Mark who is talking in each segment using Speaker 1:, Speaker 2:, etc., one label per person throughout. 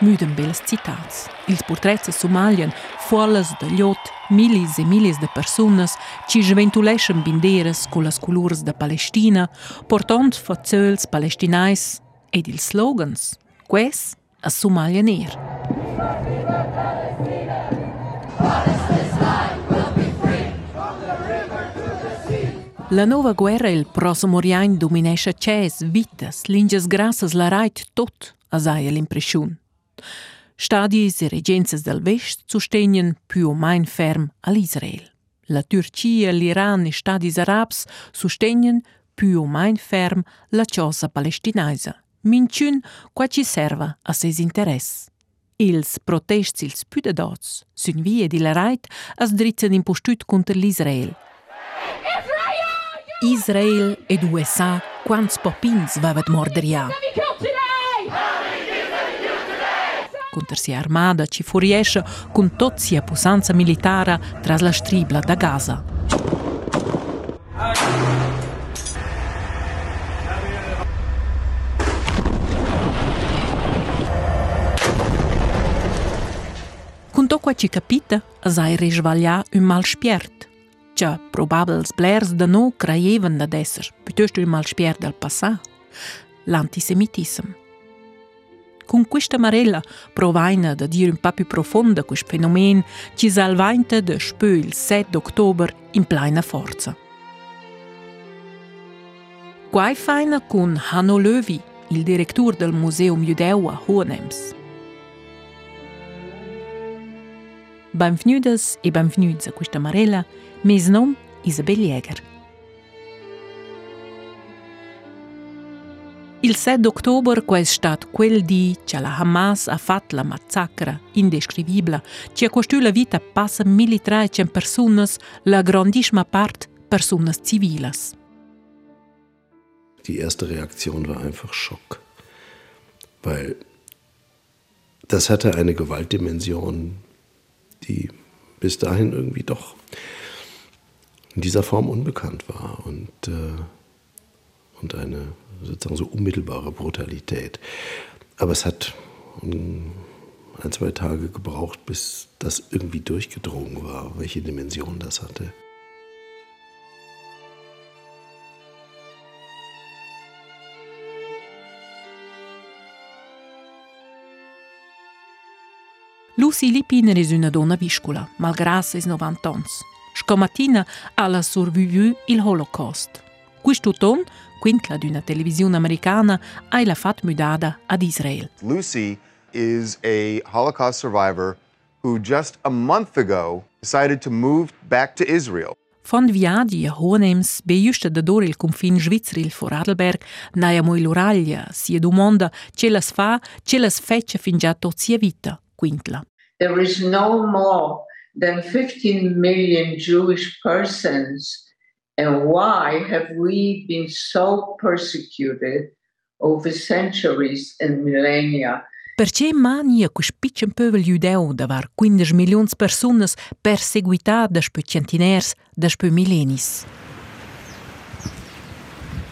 Speaker 1: müden belas citats. Ils portrets somalien, fuolas de gliot, milis e milis de personas, ci sventuleschen binderas con las colors de Palestina, portant fazöls palestinais ed ils slogans. Ques a Somalia ner. La nova guerra il prossimo riain dominesce ces, vitas, linges grassas la rait tot, asaia l'impression. Stadis e regenze del vest sostegnen più o mein ferm all'Israel. La Turcia, l'Iran e stadis arabs sostegnen più o mein ferm la cosa palestinaisa, minciun qua ci serva a ses interess. Ils protesti ils püdedots, sun vie di la rait as dritzen impostut contra l'Israel. Israel ed USA quants popins vavet morderia. Contra sia armada ci furiesce con tot sia pusanza militara tras la stribla da Gaza. Con to qua ci capita, asai resvaglià un mal spiert. Già, probabels blers da no craievan da esser, piuttosto un mal spiert del passà, l'antisemitism. Con questa marella provaina da dire un po' più profonda questo fenomeno, ci salvainta da spö il 7 ottobre in plena forza. Quai faina con Hanno Löwy, il direttore del Museum Judeu a Hohenems. Benvenudas e benvenuts a questa marella, mes nom Isabel Jäger. Il 7 ottobre è stato quel di che la Hamas ha fatto la massacra indescrivibile, che ha costruito la vita passa 1300 persone, la grandissima parte persone civili.
Speaker 2: Die erste Reaktion war einfach Schock, weil das hatte eine Gewaltdimension, die bis dahin irgendwie doch in dieser Form unbekannt war und, äh, und eine sozusagen so unmittelbare Brutalität. Aber es hat ein, zwei Tage gebraucht, bis das irgendwie durchgedrungen war, welche Dimension das hatte.
Speaker 1: Lucy Lipiner è una donna viscola, malgrado ses 90 anni. Scomattina ha survivu il Holocaust. Questo ton, quintla di una televisione americana, ha la fat mudata ad Israel.
Speaker 3: Lucy is a Holocaust survivor who just a month ago decided to move back to Israel.
Speaker 1: Von viaggi a Hohenems, beiusta da dor il confin svizzeril for Adelberg, naia moi l'oraglia, si domanda ce las fa, ce las feccia fin già tot sia vita, quintla.
Speaker 4: There is no more than 15 million Jewish persons. And why have we been so persecuted over centuries and millennia?
Speaker 1: Perché mania quis piccin pövel judeu davar 15 milions personas perseguità daspö centiners, daspö millenis.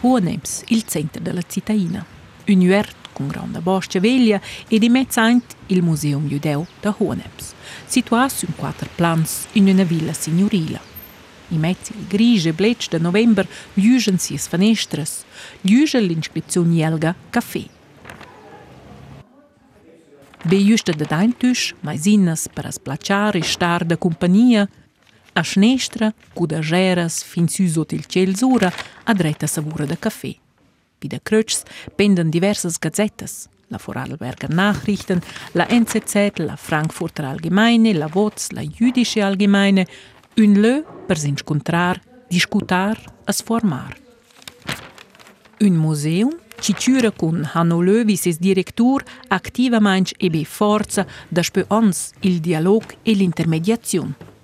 Speaker 1: Hohenems, il centro della cittadina. Un uert con grande boscia veglia e di mezzaint il Museum Judeu da Hohenems, situato su quattro plans in una villa signorila. I mezzi il grigie bletch de november liugen sies fenestras, liugen l'inscrizione jelga caffè. Be justa da daintusch, mai sinnas per as placiare star da compagnia, a snestra, cuda geras fin su sot il ciel sura, a dreta savura da caffè. Wie der Krötschs penden diverses Gazettes. La Vorarlberger Nachrichten, la NZZ, la Frankfurter Allgemeine, la WOZ, la Jüdische Allgemeine, un lö per s'incontrar, discutar, es formar. Un museum ci ciura con Hanno Löwy ses directur activamaing ebe forza da spö ons il dialog e l'intermediazione.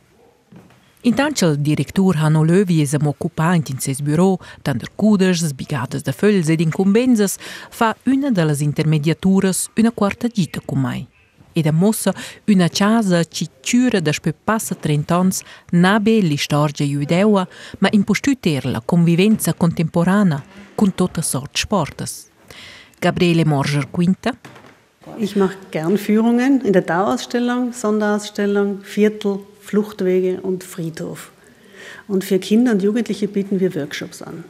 Speaker 1: Intanto il direttore Hanno Löwi es am occupant in ses bureau, tant cudes, sbigadas de fölls ed incumbenzas, fa una delle intermediaturas una quarta gita con mai. Ed a mossa una casa ci ciura da spö passa 30 ans nabe l'istorgia judeua, ma impostüter la convivenza contemporanea con tutta sort sportes. Gabriele Morscher Quinta.
Speaker 5: Ich mache gern Führungen in der Dauerausstellung, Sonderausstellung, Viertel, Fluchtwege und Friedhof. Und für Kinder und Jugendliche bieten wir Workshops an.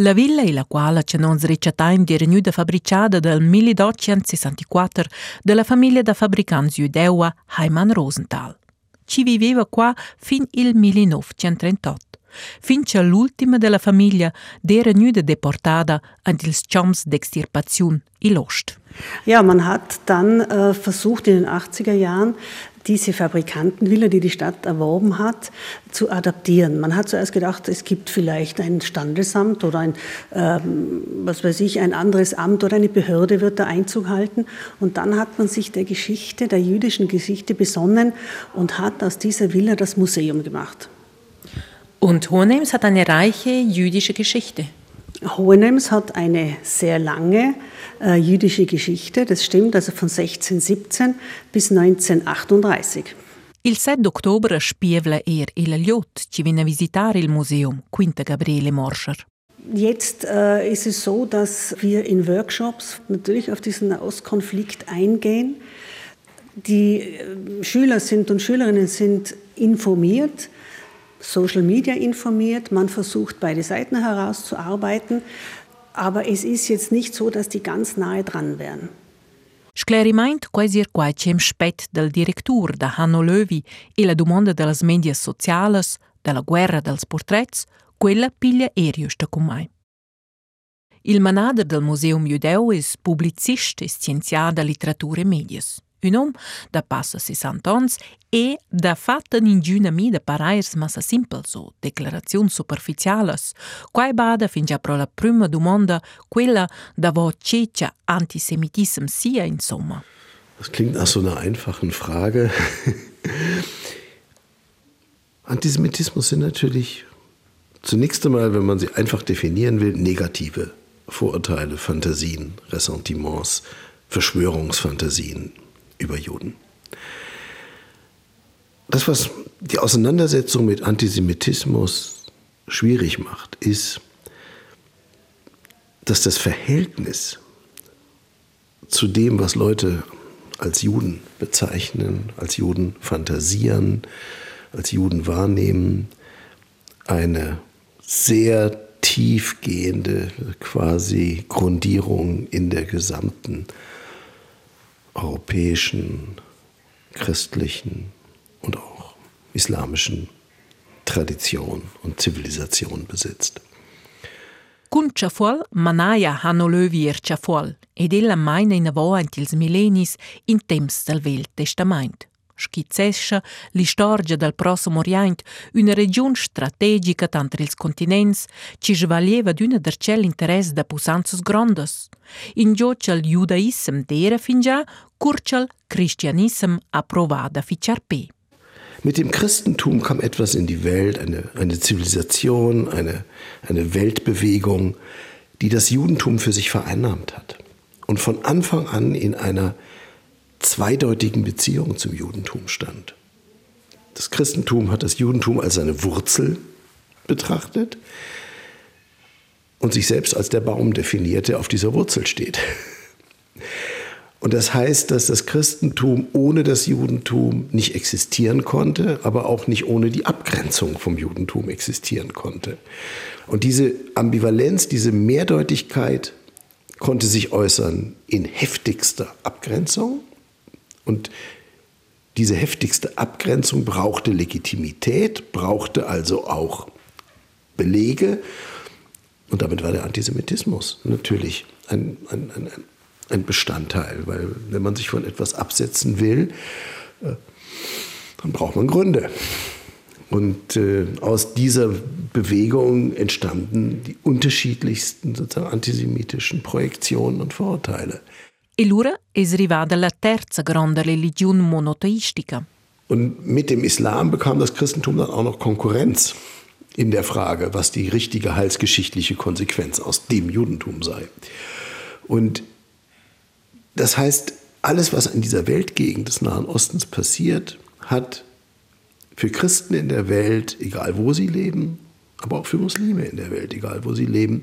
Speaker 1: La villa in la quale c'è non srecciataim di renuda fabbricata del 1864 della famiglia da fabbricanti judeua Heimann Rosenthal. Ci viveva qua fin il 1938 finché l'ultima della famiglia era nuda deportada an ils Champs d'Extirpation Lost.
Speaker 5: Ja, man hat dann äh, versucht in den 80er Jahren diese Fabrikantenvilla, die die Stadt erworben hat, zu adaptieren. Man hat zuerst gedacht, es gibt vielleicht ein Standesamt oder ein, ähm, was weiß ich, ein anderes Amt oder eine Behörde wird da Einzug halten. Und dann hat man sich der Geschichte, der jüdischen Geschichte besonnen und hat aus dieser Villa das Museum gemacht.
Speaker 1: Und Hohenems hat eine reiche jüdische Geschichte.
Speaker 5: Hohenems hat eine sehr lange äh, jüdische Geschichte, das stimmt, also von 1617 bis 1938.
Speaker 1: Il 7 ottobre spievla er il Liot ci viene a visitare il museum, quinta Gabriele Morscher.
Speaker 5: Jetzt äh, ist es so, dass wir in Workshops natürlich auf diesen Nahostkonflikt eingehen. Die äh, Schüler sind und Schülerinnen sind informiert Social Media informiert, man versucht beide Seiten herauszuarbeiten, aber es ist jetzt nicht so, dass die ganz nahe dran wären.
Speaker 1: Scleriment quasi quai cem spet del directur da Hanno Löwi e la domanda delle medias sociales, della guerra dels portrets, quella piglia eriusta con mai. Il manader del Museum Judeu es publicist e scienziada literatura e medias. Un om da passa 60 ans e da fatta ningiuna mi da parairs massa simpel so, declarazioni superficialas, quai bada fin già pro la prima domanda, quella da wo cecia antisemitism sia insomma.
Speaker 2: Das klingt nach so einer einfachen Frage. Antisemitismus sind natürlich zunächst einmal, wenn man sie einfach definieren will, negative Vorurteile, Fantasien, Ressentiments, Verschwörungsfantasien, über Juden. Das, was die Auseinandersetzung mit Antisemitismus schwierig macht, ist, dass das Verhältnis zu dem, was Leute als Juden bezeichnen, als Juden fantasieren, als Juden wahrnehmen, eine sehr tiefgehende quasi Grundierung in der gesamten europäischen, christlichen und auch islamischen Tradition und Zivilisation besitzt.
Speaker 1: Cun Ciafuol manaia hanno lövier Ciafuol ed ella maina in avo ant ils millenis in temps del Vel Testament. Schizzescha l'istorgia del Prossimo Orient, una region strategica tanto ils continents, ci svalieva d'una dercel interesse da pusanzas grandes. In giocel judaism dera fin già, curcel Christianism approvada fichar pe.
Speaker 2: Mit dem Christentum kam etwas in die Welt, eine, eine Zivilisation, eine, eine Weltbewegung, die das Judentum für sich vereinnahmt hat und von Anfang an in einer zweideutigen Beziehung zum Judentum stand. Das Christentum hat das Judentum als seine Wurzel betrachtet und sich selbst als der Baum definiert, der auf dieser Wurzel steht. Und das heißt, dass das Christentum ohne das Judentum nicht existieren konnte, aber auch nicht ohne die Abgrenzung vom Judentum existieren konnte. Und diese Ambivalenz, diese Mehrdeutigkeit konnte sich äußern in heftigster Abgrenzung und diese heftigste Abgrenzung brauchte Legitimität, brauchte also auch Belege. Und damit war der Antisemitismus natürlich ein, ein, ein, ein Bestandteil, weil wenn man sich von etwas absetzen will, äh, dann braucht man Gründe. Und äh, aus dieser Bewegung entstanden die unterschiedlichsten sozusagen antisemitischen Projektionen und Vorurteile.
Speaker 1: E l'ura es rivada la terza grande religione monoteistica.
Speaker 2: Und mit dem Islam bekam das Christentum dann auch noch Konkurrenz in der Frage, was die richtige heilsgeschichtliche Konsequenz aus dem Judentum sei. Und das heißt, alles, was in dieser Weltgegend des Nahen Ostens passiert, hat für Christen in der Welt, egal wo sie leben, aber auch für Muslime in der Welt, egal wo sie leben,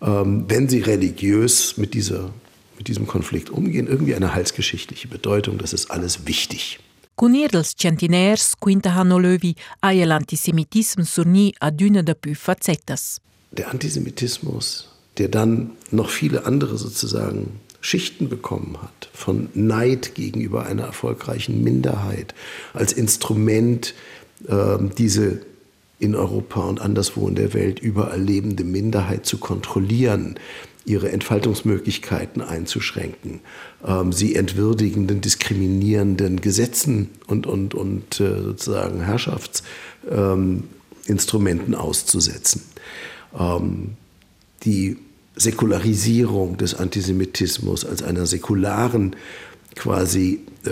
Speaker 2: ähm, wenn sie religiös mit, dieser, mit diesem Konflikt umgehen, irgendwie eine heilsgeschichtliche Bedeutung. Das ist alles wichtig.
Speaker 1: Dels centiners quinta hanno lövi aia l'antisemitism surni ad una de facetas.
Speaker 2: Der Antisemitismus, der dann noch viele andere sozusagen Schichten bekommen hat, von Neid gegenüber einer erfolgreichen Minderheit, als Instrument äh, diese in Europa und anderswo in der Welt überall lebende Minderheit zu kontrollieren, ihre Entfaltungsmöglichkeiten einzuschränken, ähm, sie entwürdigenden, diskriminierenden Gesetzen und, und, und äh, sozusagen Herrschaftsinstrumenten ähm, auszusetzen. Ähm, die Säkularisierung des Antisemitismus als einer säkularen, quasi äh,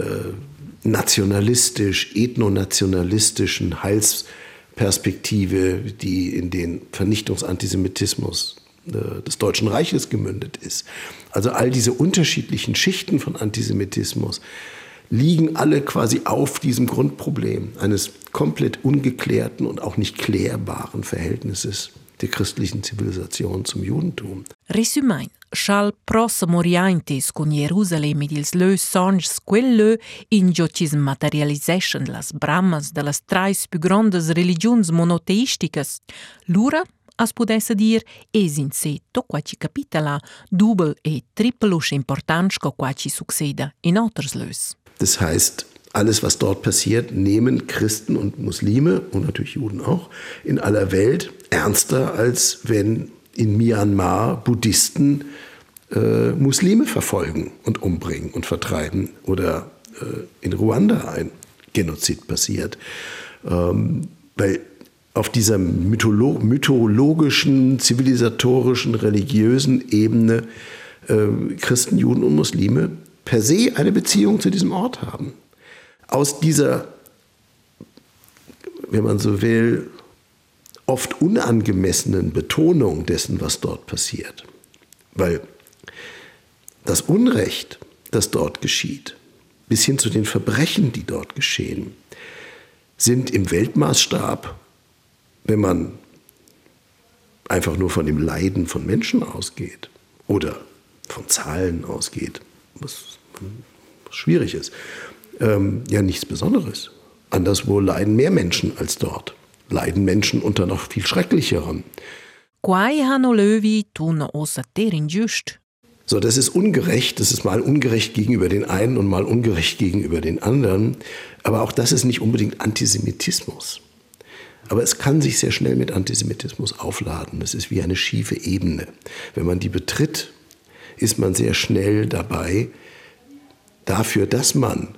Speaker 2: nationalistisch, ethnonationalistischen Heilsperspektive, die in den Vernichtungsantisemitismus des Deutschen Reiches gemündet ist. Also all diese unterschiedlichen Schichten von Antisemitismus liegen alle quasi auf diesem Grundproblem eines komplett ungeklärten und auch nicht klärbaren Verhältnisses der christlichen Zivilisation zum Judentum.
Speaker 1: Resumein, schal prossimo orientis con Jerusalem ed ils lö songs quellö in gio cis materialiseschen las brammas de las trais più grandes religions monoteisticas, lura as pudesse dir es in se to qua ci capitala double e triplus importanz co qua ci succeda in alters lös.
Speaker 2: Das heißt, alles, was dort passiert, nehmen Christen und Muslime und natürlich Juden auch in aller Welt ernster, als wenn in Myanmar Buddhisten äh, Muslime verfolgen und umbringen und vertreiben oder äh, in Ruanda ein Genozid passiert. Ähm, weil auf dieser mytholo mythologischen, zivilisatorischen, religiösen Ebene äh, Christen, Juden und Muslime per se eine Beziehung zu diesem Ort haben. Aus dieser, wenn man so will, oft unangemessenen Betonung dessen, was dort passiert. Weil das Unrecht, das dort geschieht, bis hin zu den Verbrechen, die dort geschehen, sind im Weltmaßstab wenn man einfach nur von dem Leiden von Menschen ausgeht oder von Zahlen ausgeht, was, was schwierig ist, ähm, ja nichts Besonderes. Anderswo leiden mehr Menschen als dort. Leiden Menschen unter noch viel
Speaker 1: just.
Speaker 2: So, das ist ungerecht. Das ist mal ungerecht gegenüber den einen und mal ungerecht gegenüber den anderen. Aber auch das ist nicht unbedingt Antisemitismus. Aber es kann sich sehr schnell mit Antisemitismus aufladen. Das ist wie eine schiefe Ebene. Wenn man die betritt, ist man sehr schnell dabei, dafür, dass man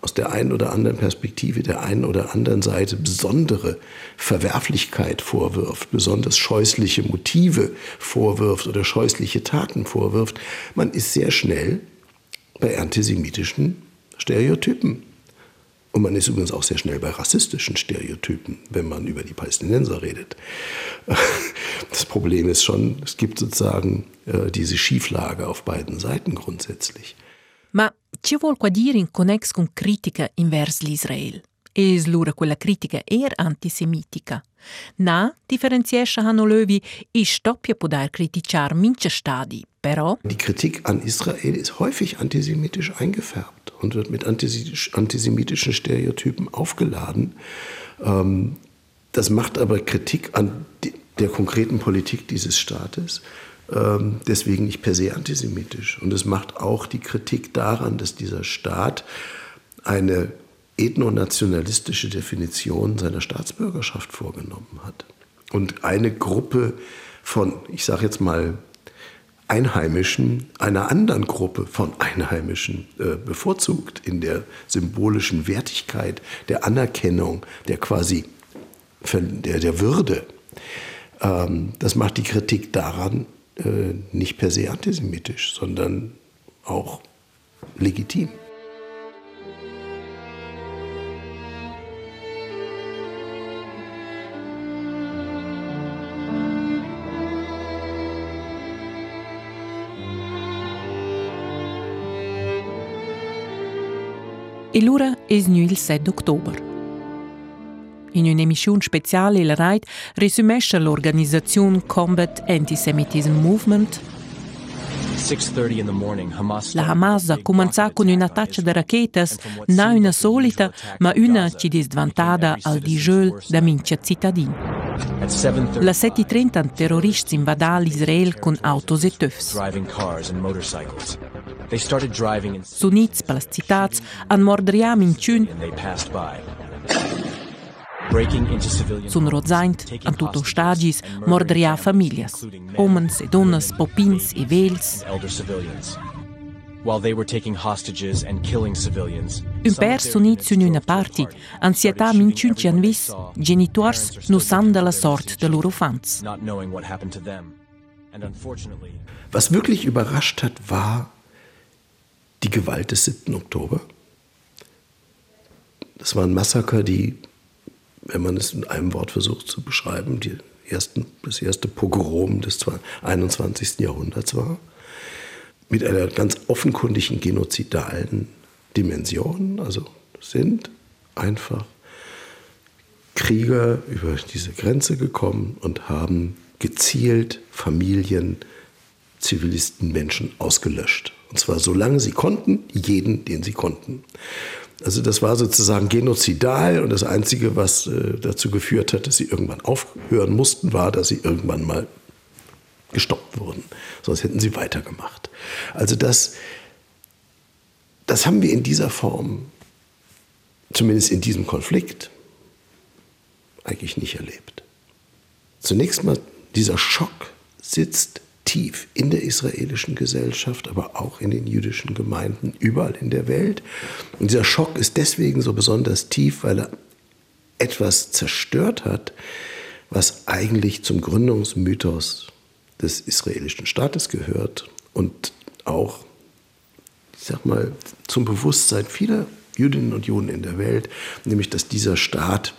Speaker 2: aus der einen oder anderen Perspektive, der einen oder anderen Seite besondere Verwerflichkeit vorwirft, besonders scheußliche Motive vorwirft oder scheußliche Taten vorwirft, man ist sehr schnell bei antisemitischen Stereotypen. Und man ist übrigens auch sehr schnell bei rassistischen Stereotypen, wenn man über die Palästinenser redet. Das Problem ist schon, es gibt sozusagen äh, diese Schieflage auf beiden Seiten grundsätzlich.
Speaker 1: Ma ci vuol qua dire in connex con critica invers l'Israel? Es lura quella critica er antisemitica. Na, differenziesce Hanno Löwi, ich doppia podar criticar mince stadi, però...
Speaker 2: Die Kritik an Israel ist häufig antisemitisch eingefärbt und wird mit antisemitischen Stereotypen aufgeladen. Ähm, das macht aber Kritik an der konkreten Politik dieses Staates ähm, deswegen nicht per se antisemitisch. Und es macht auch die Kritik daran, dass dieser Staat eine ethnonationalistische Definition seiner Staatsbürgerschaft vorgenommen hat. Und eine Gruppe von, ich sage jetzt mal, Einheimischen einer anderen Gruppe von Einheimischen äh, bevorzugt in der symbolischen Wertigkeit, der Anerkennung, der quasi der, der Würde. Ähm, das macht die Kritik daran äh, nicht per se antisemitisch, sondern auch legitim.
Speaker 1: E l'ora es nu il 7 d'october. In un'emissione speciale la RAID risumesce l'organizzazione Combat Antisemitism Movement la Hamas ha cominciato con un attacco di rachetes, non una solita, ma una che è svantata al digiol da mincia cittadini. La 7.30 terroristi invadano Israele con autos e tufs. Hanno mordriam in ciun Sun rozaint, an tutto stagis, mordria familias, omens e donnas, popins e vels. While they were taking hostages and killing civilians. Un pers unit sun una parti, ansietà minciunci an vis, genitors nu san de la sort de loro fans.
Speaker 2: Was wirklich überrascht hat, war die Gewalt des 7. Oktober. Das waren Massaker, die wenn man es in einem Wort versucht zu beschreiben, die ersten, das erste Pogrom des 21. Jahrhunderts war, mit einer ganz offenkundigen genozidalen Dimension. Also sind einfach Krieger über diese Grenze gekommen und haben gezielt Familien, Zivilisten, Menschen ausgelöscht. Und zwar solange sie konnten, jeden, den sie konnten. Also das war sozusagen genozidal und das Einzige, was äh, dazu geführt hat, dass sie irgendwann aufhören mussten, war, dass sie irgendwann mal gestoppt wurden. Sonst hätten sie weitergemacht. Also das, das haben wir in dieser Form, zumindest in diesem Konflikt, eigentlich nicht erlebt. Zunächst mal, dieser Schock sitzt tief in der israelischen Gesellschaft, aber auch in den jüdischen Gemeinden überall in der Welt. Und dieser Schock ist deswegen so besonders tief, weil er etwas zerstört hat, was eigentlich zum Gründungsmythos des israelischen Staates gehört und auch, ich sag mal, zum Bewusstsein vieler Jüdinnen und Juden in der Welt, nämlich dass dieser Staat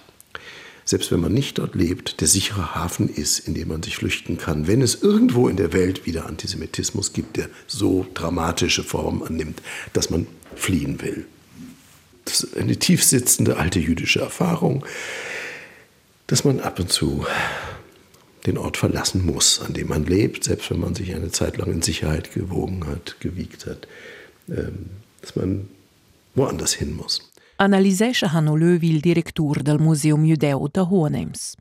Speaker 2: selbst wenn man nicht dort lebt, der sichere Hafen ist, in dem man sich flüchten kann, wenn es irgendwo in der Welt wieder Antisemitismus gibt, der so dramatische Formen annimmt, dass man fliehen will. Das ist eine tiefsitzende alte jüdische Erfahrung, dass man ab und zu den Ort verlassen muss, an dem man lebt, selbst wenn man sich eine Zeit lang in Sicherheit gewogen hat, gewiegt hat, ähm, dass man woanders hin muss.
Speaker 1: Analisescha Hanno Löwi il direttur del Museum Judeu de Hohenems.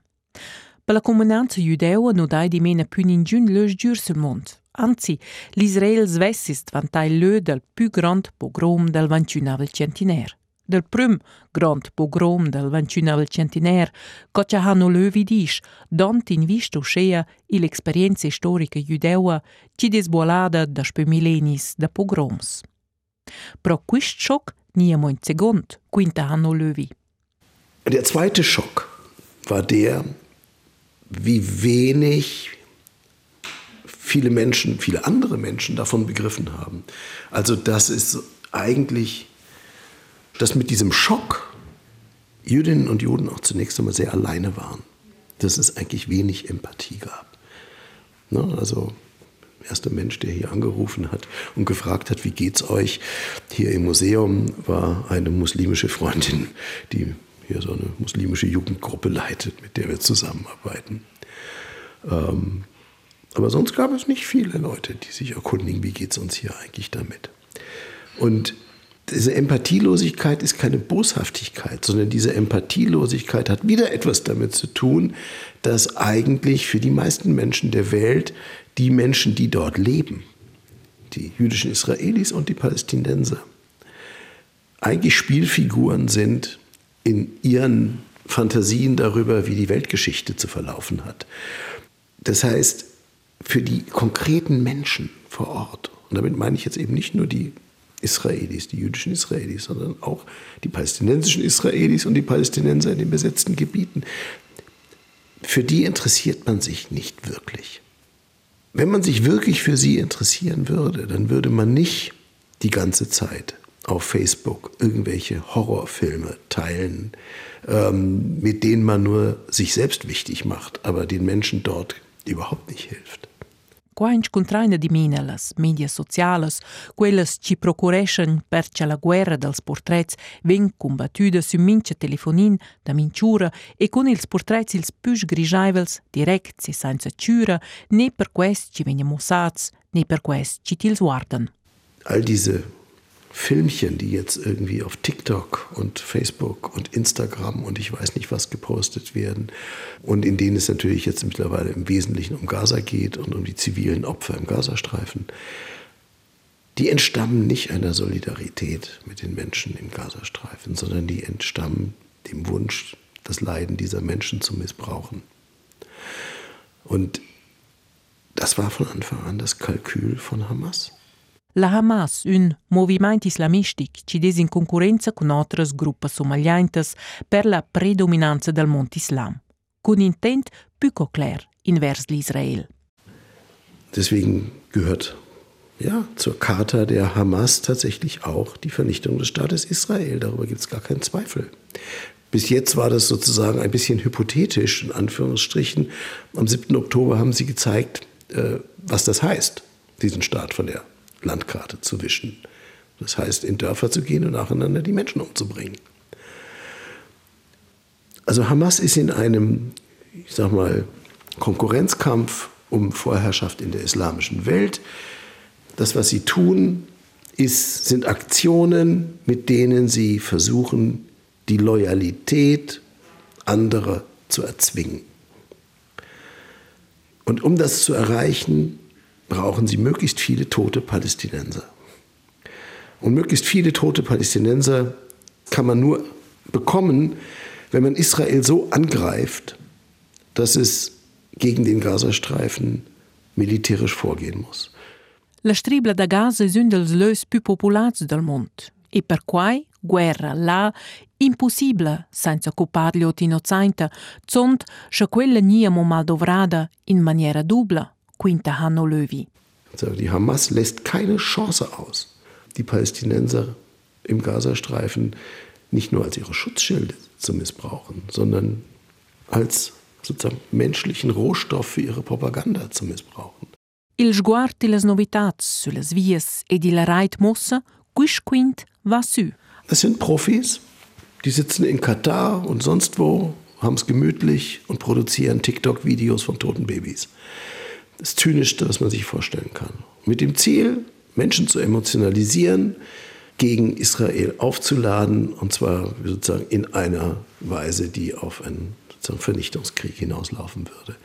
Speaker 1: Per la comunanza judeua no dai di mena pün in giun lös giur sul mond. Anzi, l'Israel svessis vantai lö del più grand pogrom del 21 centinaire. Del prim grand pogrom del 21 centinaire, coccia Hanno Löwi dis, dont in visto scea l'esperienza storica judeua ci desbuolada da spe millenis de pogroms. Pro quist schock niemand secund, quinta Hanno Löwi.
Speaker 2: Der zweite Schock war der, wie wenig viele Menschen, viele andere Menschen davon begriffen haben. Also das ist eigentlich, dass mit diesem Schock Jüdinnen und Juden auch zunächst einmal sehr alleine waren. Dass es eigentlich wenig Empathie gab. Ne? Also erster Mensch, der hier angerufen hat und gefragt hat, wie geht's euch? Hier im Museum war eine muslimische Freundin, die hier so eine muslimische Jugendgruppe leitet, mit der wir zusammenarbeiten. Ähm, aber sonst gab es nicht viele Leute, die sich erkundigen, wie geht es uns hier eigentlich damit. Und diese Empathielosigkeit ist keine Boshaftigkeit, sondern diese Empathielosigkeit hat wieder etwas damit zu tun, dass eigentlich für die meisten Menschen der Welt die Menschen, die dort leben, die jüdischen Israelis und die Palästinenser, eigentlich Spielfiguren sind in ihren Fantasien darüber, wie die Weltgeschichte zu verlaufen hat. Das heißt, für die konkreten Menschen vor Ort, und damit meine ich jetzt eben nicht nur die Israelis, die jüdischen Israelis, sondern auch die palästinensischen Israelis und die Palästinenser in den besetzten Gebieten, für die interessiert man sich nicht wirklich. Wenn man sich wirklich für sie interessieren würde, dann würde man nicht die ganze Zeit auf Facebook irgendwelche Horrorfilme teilen, ähm, mit denen man nur sich selbst wichtig macht, aber den Menschen dort überhaupt nicht hilft.
Speaker 1: Qua incontraina di mina las media socialas, quelles ci procureschen percia la guerra dels portrets ven combattuda su mince telefonin da minciura e con ils portrets ils püs grisaivels direct e senza ciura, ne per quest ci vegna mossats, ne per quest ci tils guardan.
Speaker 2: All diese Filmchen, die jetzt irgendwie auf TikTok und Facebook und Instagram und ich weiß nicht was gepostet werden und in denen es natürlich jetzt mittlerweile im Wesentlichen um Gaza geht und um die zivilen Opfer im Gazastreifen, die entstammen nicht einer Solidarität mit den Menschen im Gazastreifen, sondern die entstammen dem Wunsch, das Leiden dieser Menschen zu missbrauchen. Und das war von Anfang an das Kalkül von Hamas.
Speaker 1: La Hamas, un movimento islamistic, ci des in concorrenza con otras gruppa somagliantes per la predominanza del Mont Islam, con intent poco clar invers l'Israel.
Speaker 2: Deswegen gehört ja, zur Charta der Hamas tatsächlich auch die Vernichtung des Staates Israel. Darüber gibt es gar keinen Zweifel. Bis jetzt war das sozusagen ein bisschen hypothetisch, in Anführungsstrichen. Am 7. Oktober haben sie gezeigt, äh, was das heißt, diesen Staat von der Landkarte zu wischen. Das heißt, in Dörfer zu gehen und nacheinander die Menschen umzubringen. Also Hamas ist in einem, ich sag mal, Konkurrenzkampf um Vorherrschaft in der islamischen Welt. Das, was sie tun, ist, sind Aktionen, mit denen sie versuchen, die Loyalität anderer zu erzwingen. Und um das zu erreichen, brauchen sie möglichst viele tote Palästinenser. Und möglichst viele tote Palästinenser kann man nur bekommen, wenn man Israel so angreift, dass es gegen den Gazastreifen militärisch vorgehen muss.
Speaker 1: La stribla da Gaza è un dels lös più popolats del mond e per quai guerra là impossibile senza copparli ot innocenta, zont scha quella niamo maldovrada in maniera dubla Quinta Hanno Löwy.
Speaker 2: Die Hamas lässt keine Chance aus, die Palästinenser im Gazastreifen nicht nur als ihre Schutzschilde zu missbrauchen, sondern als sozusagen menschlichen Rohstoff für ihre Propaganda zu missbrauchen.
Speaker 1: Il sguard de las novitats sulle vias e di la reit mossa, quis quint va su.
Speaker 2: Das sind Profis, die sitzen in Katar und sonst wo, haben es gemütlich und produzieren TikTok-Videos von toten Babys das Zynischste, was man sich vorstellen kann. Mit dem Ziel, Menschen zu emotionalisieren, gegen Israel aufzuladen, und zwar sozusagen in einer Weise, die auf einen Vernichtungskrieg hinauslaufen würde.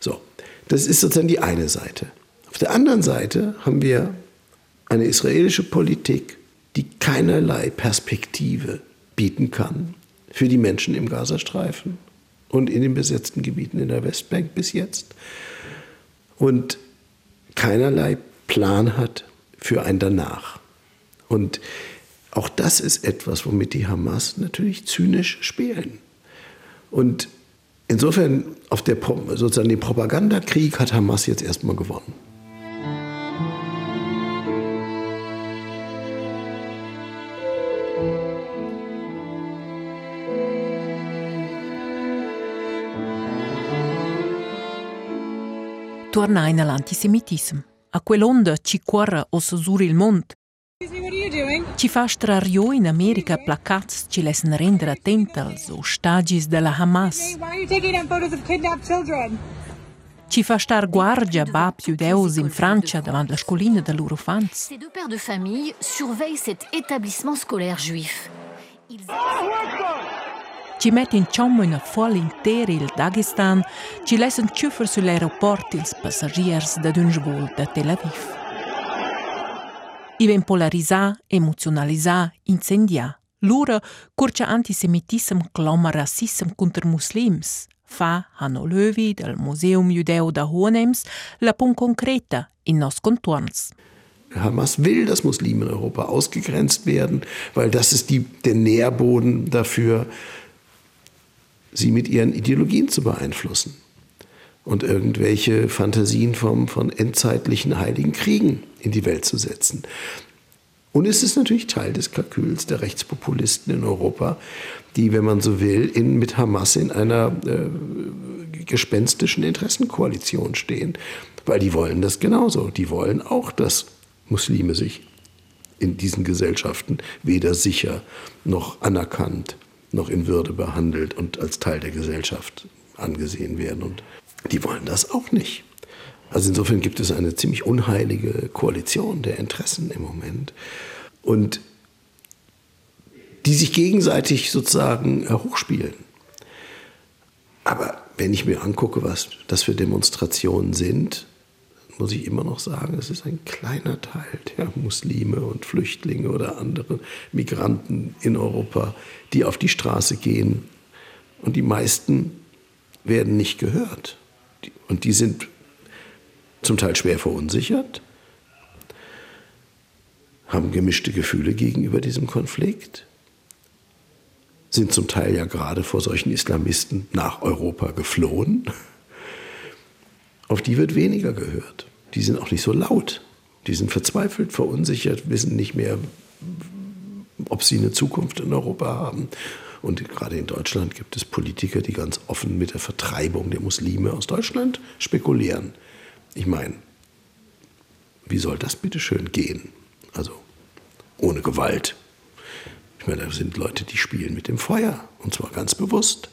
Speaker 2: So, das ist sozusagen die eine Seite. Auf der anderen Seite haben wir eine israelische Politik, die keinerlei Perspektive bieten kann für die Menschen im Gazastreifen und in den besetzten Gebieten in der Westbank bis jetzt und keinerlei Plan hat für ein Danach. Und auch das ist etwas, womit die Hamas natürlich zynisch spielen. Und insofern auf der sozusagen den Propagandakrieg hat Hamas jetzt erstmal gewonnen.
Speaker 1: Tornai nell'antisemitismo. A quell'onda ci corre o susuri il mondo. Ci fa strario in America placats ci lassen rendere attentals o stagis della Hamas. Ci fa star guardia babs judeus in Francia davant la scolina de loro fans.
Speaker 6: Ces deux pères de famille surveillent cet établissement scolaire juif. Ils...
Speaker 1: Ci met in ciommo in fuol interi il Dagestan, ci lassen tschüffer sull'aeroport ils passagiers da d'un svol da Tel Aviv. I ven polarisà, emozionalisà, incendià. Lura, curcia antisemitism cloma rassism contra muslims. Fa Hanno Löwy del Museum Judeo da Hohenems la pun concreta in nos contorns.
Speaker 2: Hamas will, dass Muslime in Europa ausgegrenzt werden, weil das ist die, der Nährboden dafür, sie mit ihren Ideologien zu beeinflussen und irgendwelche Fantasien vom, von endzeitlichen heiligen Kriegen in die Welt zu setzen. Und es ist natürlich Teil des Kalküls der Rechtspopulisten in Europa, die, wenn man so will, in, mit Hamas in einer äh, gespenstischen Interessenkoalition stehen. Weil die wollen das genauso. Die wollen auch, dass Muslime sich in diesen Gesellschaften weder sicher noch anerkannt noch in Würde behandelt und als Teil der Gesellschaft angesehen werden. Und die wollen das auch nicht. Also insofern gibt es eine ziemlich unheilige Koalition der Interessen im Moment. Und die sich gegenseitig sozusagen hochspielen. Aber wenn ich mir angucke, was das für Demonstrationen sind, muss ich immer noch sagen, es ist ein kleiner Teil der Muslime und Flüchtlinge oder andere Migranten in Europa, die auf die Straße gehen. Und die meisten werden nicht gehört. Und die sind zum Teil schwer verunsichert, haben gemischte Gefühle gegenüber diesem Konflikt, sind zum Teil ja gerade vor solchen Islamisten nach Europa geflohen. Auf die wird weniger gehört. Die sind auch nicht so laut. Die sind verzweifelt, verunsichert, wissen nicht mehr, ob sie eine Zukunft in Europa haben. Und gerade in Deutschland gibt es Politiker, die ganz offen mit der Vertreibung der Muslime aus Deutschland spekulieren. Ich meine, wie soll das bitte schön gehen? Also ohne Gewalt. Ich meine, da sind Leute, die spielen mit dem Feuer und zwar ganz bewusst.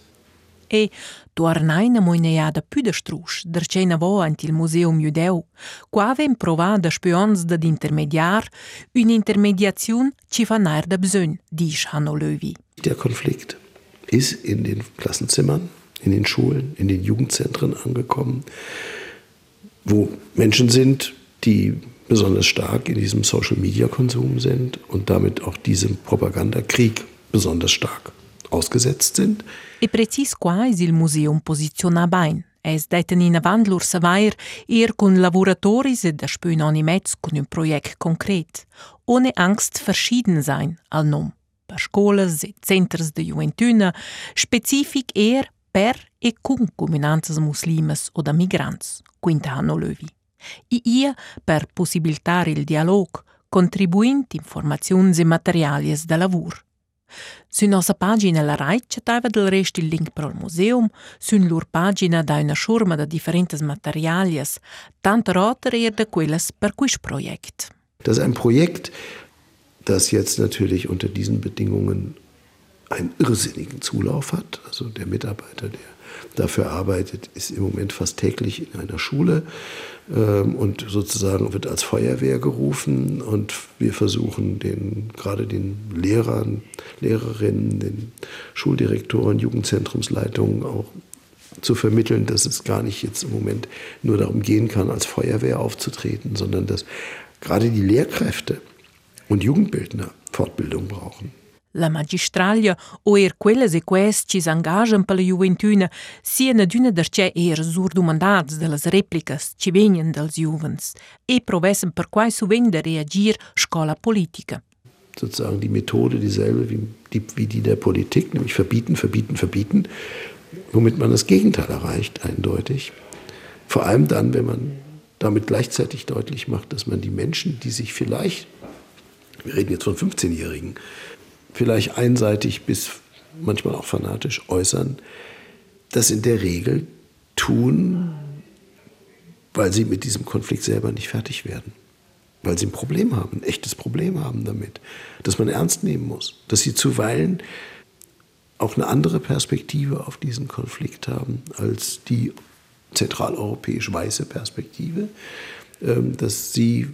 Speaker 1: E tornaina moineiada più da strusch, der cena vo ant il Museum Judeu, qua avem provat da spions da intermediar, un'intermediaziun ci fa nair da bsön, disch Hanno Löwi.
Speaker 2: Der Konflikt ist in den Klassenzimmern, in den Schulen, in den Jugendzentren angekommen wo Menschen sind, die besonders stark in diesem Social-Media-Konsum sind und damit auch diesem Propagandakrieg besonders stark ausgesetzt sind.
Speaker 1: E precis qua es il museum posiziona bain. Es deiten in avant lur savair ir con laboratoris e da spün oni metz con un projekt concret. Ohne Angst verschieden sein al nom. Per scolas e centers de juventuna, specific er per e cun comunanzas muslimas o migrants, quinta Hanno Löwi. I ia per possibilitar il dialog, contribuint informaziuns e materialies da lavur. Su nossa pagina la Raic taiva del rest il link pro il museum, sun lur pagina da una schurma da differentes materialies, tant roter er da quelles per quis projekt.
Speaker 2: Das ist ein Projekt, das jetzt natürlich unter diesen Bedingungen einen irrsinnigen Zulauf hat. Also der Mitarbeiter, der dafür arbeitet, ist im Moment fast täglich in einer Schule ähm, und sozusagen wird als Feuerwehr gerufen und wir versuchen den, gerade den Lehrern, Lehrerinnen, den Schuldirektoren, Jugendzentrumsleitungen auch zu vermitteln, dass es gar nicht jetzt im Moment nur darum gehen kann, als Feuerwehr aufzutreten, sondern dass gerade die Lehrkräfte und Jugendbildner Fortbildung brauchen.
Speaker 1: La magistralia o er quelles e quest ci s'engagian per la juventuna sian adüna darchè er surdomandats de las replicas ci vegnan dels juvens e provessen per quai suvent de reagir scola politica.
Speaker 2: Sozusagen die Methode dieselbe wie die, wie die der Politik, nämlich verbieten, verbieten, verbieten, womit man das Gegenteil erreicht, eindeutig. Vor allem dann, wenn man damit gleichzeitig deutlich macht, dass man die Menschen, die sich vielleicht, wir reden jetzt von 15-Jährigen, vielleicht einseitig bis manchmal auch fanatisch äußern, das in der Regel tun, weil sie mit diesem Konflikt selber nicht fertig werden. Weil sie ein Problem haben, ein echtes Problem haben damit, das man ernst nehmen muss. Dass sie zuweilen auch eine andere Perspektive auf diesen Konflikt haben als die zentraleuropäisch weiße Perspektive, ähm, dass sie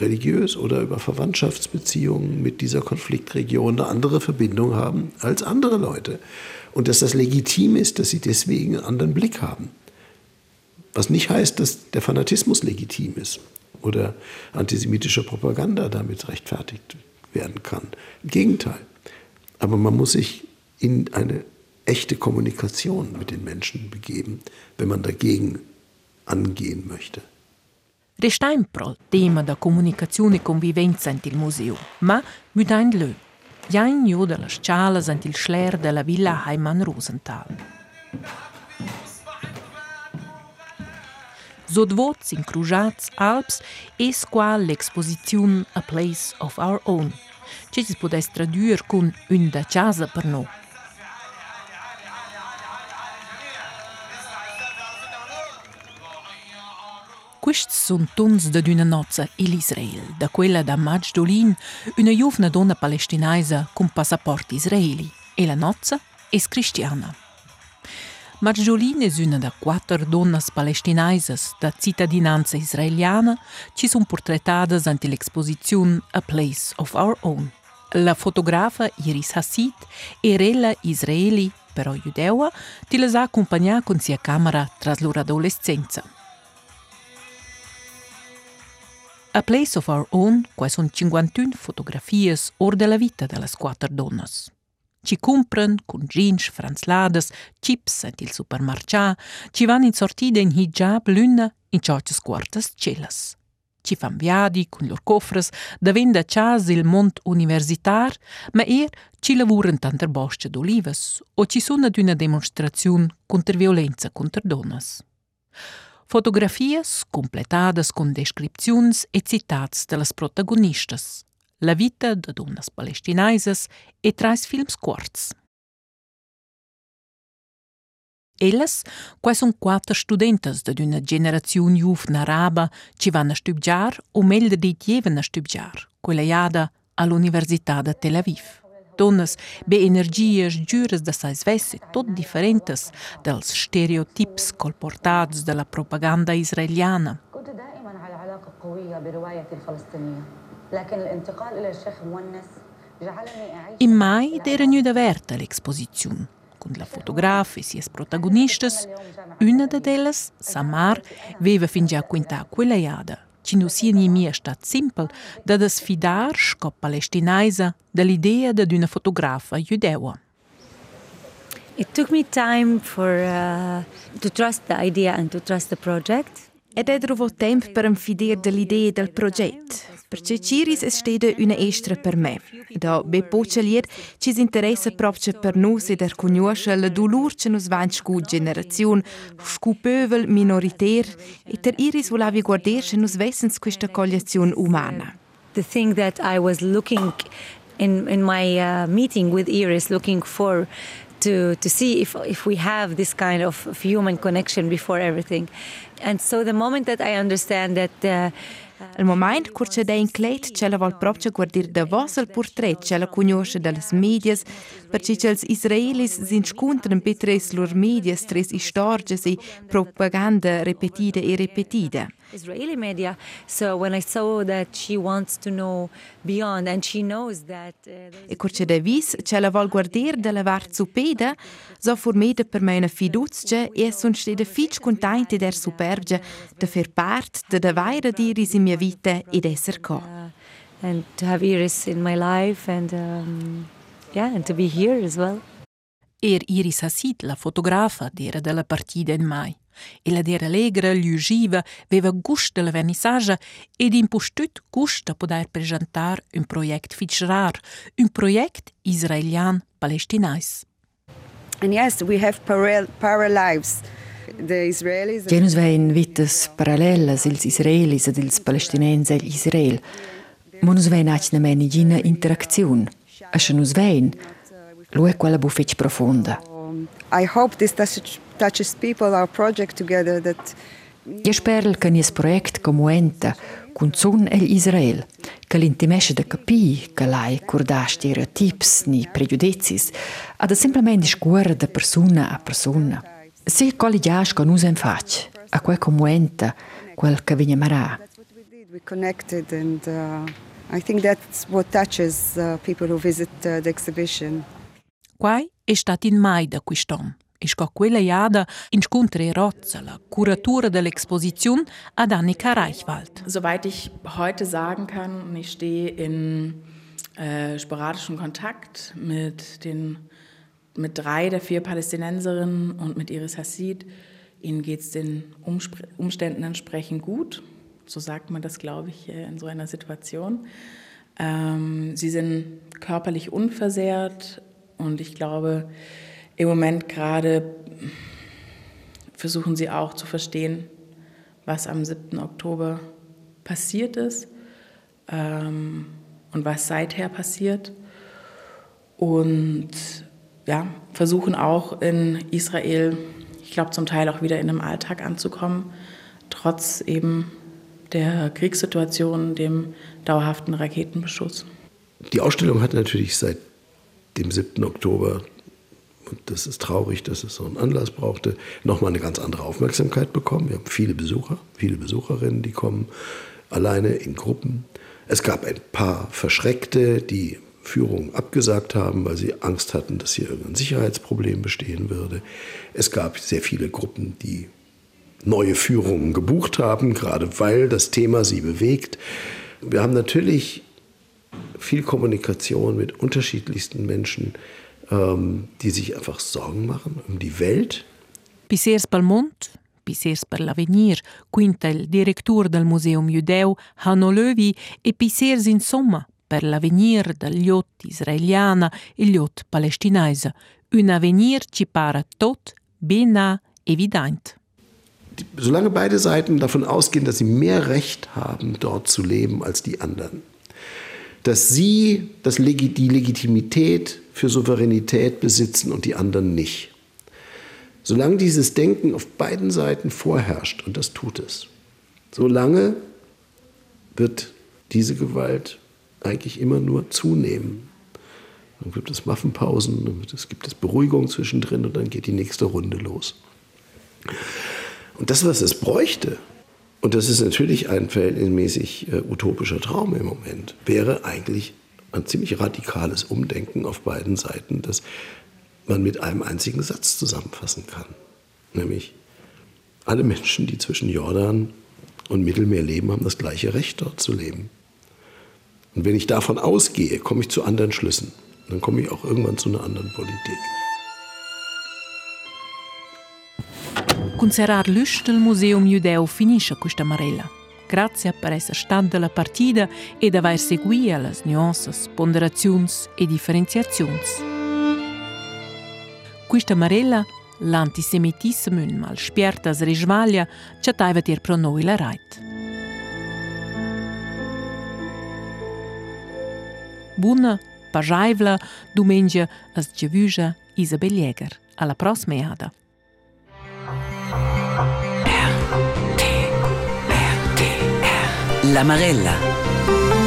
Speaker 2: religiös oder über Verwandtschaftsbeziehungen mit dieser Konfliktregion eine andere Verbindung haben als andere Leute. Und dass das legitim ist, dass sie deswegen einen anderen Blick haben. Was nicht heißt, dass der Fanatismus legitim ist oder antisemitische Propaganda damit rechtfertigt werden kann. Im Gegenteil. Aber man muss sich in eine echte Kommunikation mit den Menschen begeben, wenn man dagegen angehen möchte.
Speaker 1: Resteinprol tema da comunicazione convivenza in il museo, ma mit ein lö. Jain jo de las cialas ant il schler de la villa Heimann Rosenthal. Zodvots in crujats Alps es qua l'exposizion A Place of Our Own, che si podesse tradurre con Una casa per noi. Questi sono tons da d'una nozza in Israele, da quella da Madj Dolin, una giovane donna palestinese con passaporto israeli. E la nozza è cristiana. Madj Dolin è una da quattro donne palestinese da cittadinanza israeliana che sono portrettate ante l'esposizione A Place of Our Own. La fotografa Iris Hassid era ella israeli, però giudea, ti la ha accompagnata con sia camera tras loro adolescenza. A Place of Our Own, quai sono 51 fotografie or della vita delle quattro donne. Ci jeans franzlades, chips ent il supermarcià, ci vanno in sortida in hijab luna in ciocce quartas celas. Ci fan viadi con lor cofres, davendo a chas il mont universitar, ma er ci lavuran tanter bosce d'olivas o ci sono ad una demonstrazione contro violenza contro donnes. Fotografias completadas con descripziuns e citats de las protagonistas, la vita de donnas palestinaises e trais films curts. Ellas, quai son quattro studentas de d'una generaziun juvna araba, ci van a studiar o meglio dit jeven a studiar, quella iada all'Università de Tel Aviv donnas be energias giures da sais vesse tot differentes dels stereotips colportats della propaganda israeliana. In mai era gnüda averta l'exposizione, con la fotografa e sies protagonistas, una de delas, Samar, veva fin già quinta quella iada qindusirë një mje shtatë simpël dhe dhe sfidar shko palestinajza dhe lideja dhe dy në fotografa judeua.
Speaker 7: It took me time for uh, to trust the idea and to trust the project.
Speaker 8: Edhe trovo temp për më fider dë del proget, për që qiris e shtede une eshtre për me. Da be po që lirë që interesse prop per për nu si der kunjuashe lë dulur që nus vanë shku generacion, shku pövel minoriter, e ter iris volavi guarder që nus vesens questa collezion umana.
Speaker 7: The thing that I was looking in in my uh, meeting with Iris looking for to to see if if we have this kind of human connection before everything Uh,
Speaker 8: Il moment kur c'è da inclet c'è la vol proprio guardir da vos il portret c'è la conosce dalle medias perché els israelis sin scontren petres lor medias tres stories e propaganda repetida e repetida.
Speaker 7: Israeli media. So when I saw that she wants to know beyond and she knows that uh,
Speaker 8: E kur c'è da vis c'è la vol guardir dalla vart supeda so formeda per me una fiducia e son stede fitch contente der superge de fer part de da vaira diris in mia vita ed esser co.
Speaker 7: uh, and to have Iris in my life and um, yeah, and to be here as well.
Speaker 1: Er Iris Hassid, la fotografa, d'era della partida in mai. E la d'era allegra, ljugiva, veva gust della vernissaggia ed impostut gust da poter presentar un project fitch rar, un project israelian-palestinais.
Speaker 9: And yes, we have parallel, parallel lives.
Speaker 10: Genus vein vitas parallelas ils israelis ed ils palestinens ed Israel. Ma nus vein ac na meni gina interakziun. Ascia nus vein, lo è quella buffetch profonda.
Speaker 9: Um, I hope this touches, touches people, our project together, that
Speaker 10: Io spero che nies project comuenta cun zun el Israel, che l'intimesce da capi, che lai curda stereotips ni pregiudizis, ad semplicemente scuola da persona a persona. Se collegias con us en fac, a quel comuenta, quel che viene marà.
Speaker 9: that's what we did. We connected, and uh, I think that's what touches uh, people who visit uh, the exhibition.
Speaker 1: Quai è stato in mai da quest'om. E sco quella iada incontri Rozza, la curatura dell'esposizione, ad Annika Reichwald.
Speaker 11: Soweit ich heute sagen kann, ich stehe in äh, sporadischem Kontakt mit, den, mit drei der vier Palästinenserinnen und mit Iris Hassid. Ihnen geht es den Umständen entsprechend gut. So sagt man das, glaube ich, äh, in so einer Situation. Ähm, sie sind körperlich unversehrt und ich glaube, im Moment gerade versuchen sie auch zu verstehen, was am 7. Oktober passiert ist ähm, und was seither passiert. Und ja, versuchen auch in Israel, ich glaube zum Teil auch wieder in einem Alltag anzukommen, trotz eben der Kriegssituation, dem dauerhaften Raketenbeschuss.
Speaker 2: Die Ausstellung hat natürlich seit dem 7. Oktober, und das ist traurig, dass es so einen Anlass brauchte, nochmal eine ganz andere Aufmerksamkeit bekommen. Wir haben viele Besucher, viele Besucherinnen, die kommen alleine in Gruppen. Es gab ein paar Verschreckte, die Führung abgesagt haben, weil sie Angst hatten, dass hier irgendein Sicherheitsproblem bestehen würde. Es gab sehr viele Gruppen, die neue Führungen gebucht haben, gerade weil das Thema sie bewegt. Wir haben natürlich viel Kommunikation mit unterschiedlichsten Menschen, die sich einfach Sorgen machen um die Welt.
Speaker 1: Pisers pel mont, Pisers per l'avenir, quinta il direttore del Museum Judeu Hanno Löwi e Pisers insomma per l'avenir del yacht israeliana e yacht palestinese. Un avenir ci para tot bena evident.
Speaker 2: Solange beide Seiten davon ausgehen, dass sie mehr Recht haben, dort zu leben als die anderen, dass sie das Legi die Legitimität für Souveränität besitzen und die anderen nicht. Solange dieses Denken auf beiden Seiten vorherrscht, und das tut es, solange wird diese Gewalt eigentlich immer nur zunehmen. Dann gibt es Waffenpausen, dann gibt es Beruhigung zwischendrin und dann geht die nächste Runde los. Und das, was es bräuchte, und das ist natürlich ein verhältnismäßig äh, utopischer Traum im Moment, wäre eigentlich ein ziemlich radikales Umdenken auf beiden Seiten, das man mit einem einzigen Satz zusammenfassen kann. Nämlich, alle Menschen, die zwischen Jordan und Mittelmeer leben, haben das gleiche Recht, dort zu leben. Und wenn ich davon ausgehe, komme ich zu anderen Schlüssen. Dann komme ich auch irgendwann zu einer anderen Politik.
Speaker 1: Conserrar l'ust del Museum Judeo finisce questa marella. Grazie per essere stata della partita ed aver seguito le nuances, ponderazioni e differenziazioni. Questa marella, l'antisemitismo in mal spiertas risvaglia, ci taiva dir pro noi la rait. Bună, pajaivla, dumengia, as gevuja Isabel Jäger. Alla prossima iada.
Speaker 12: La Marella.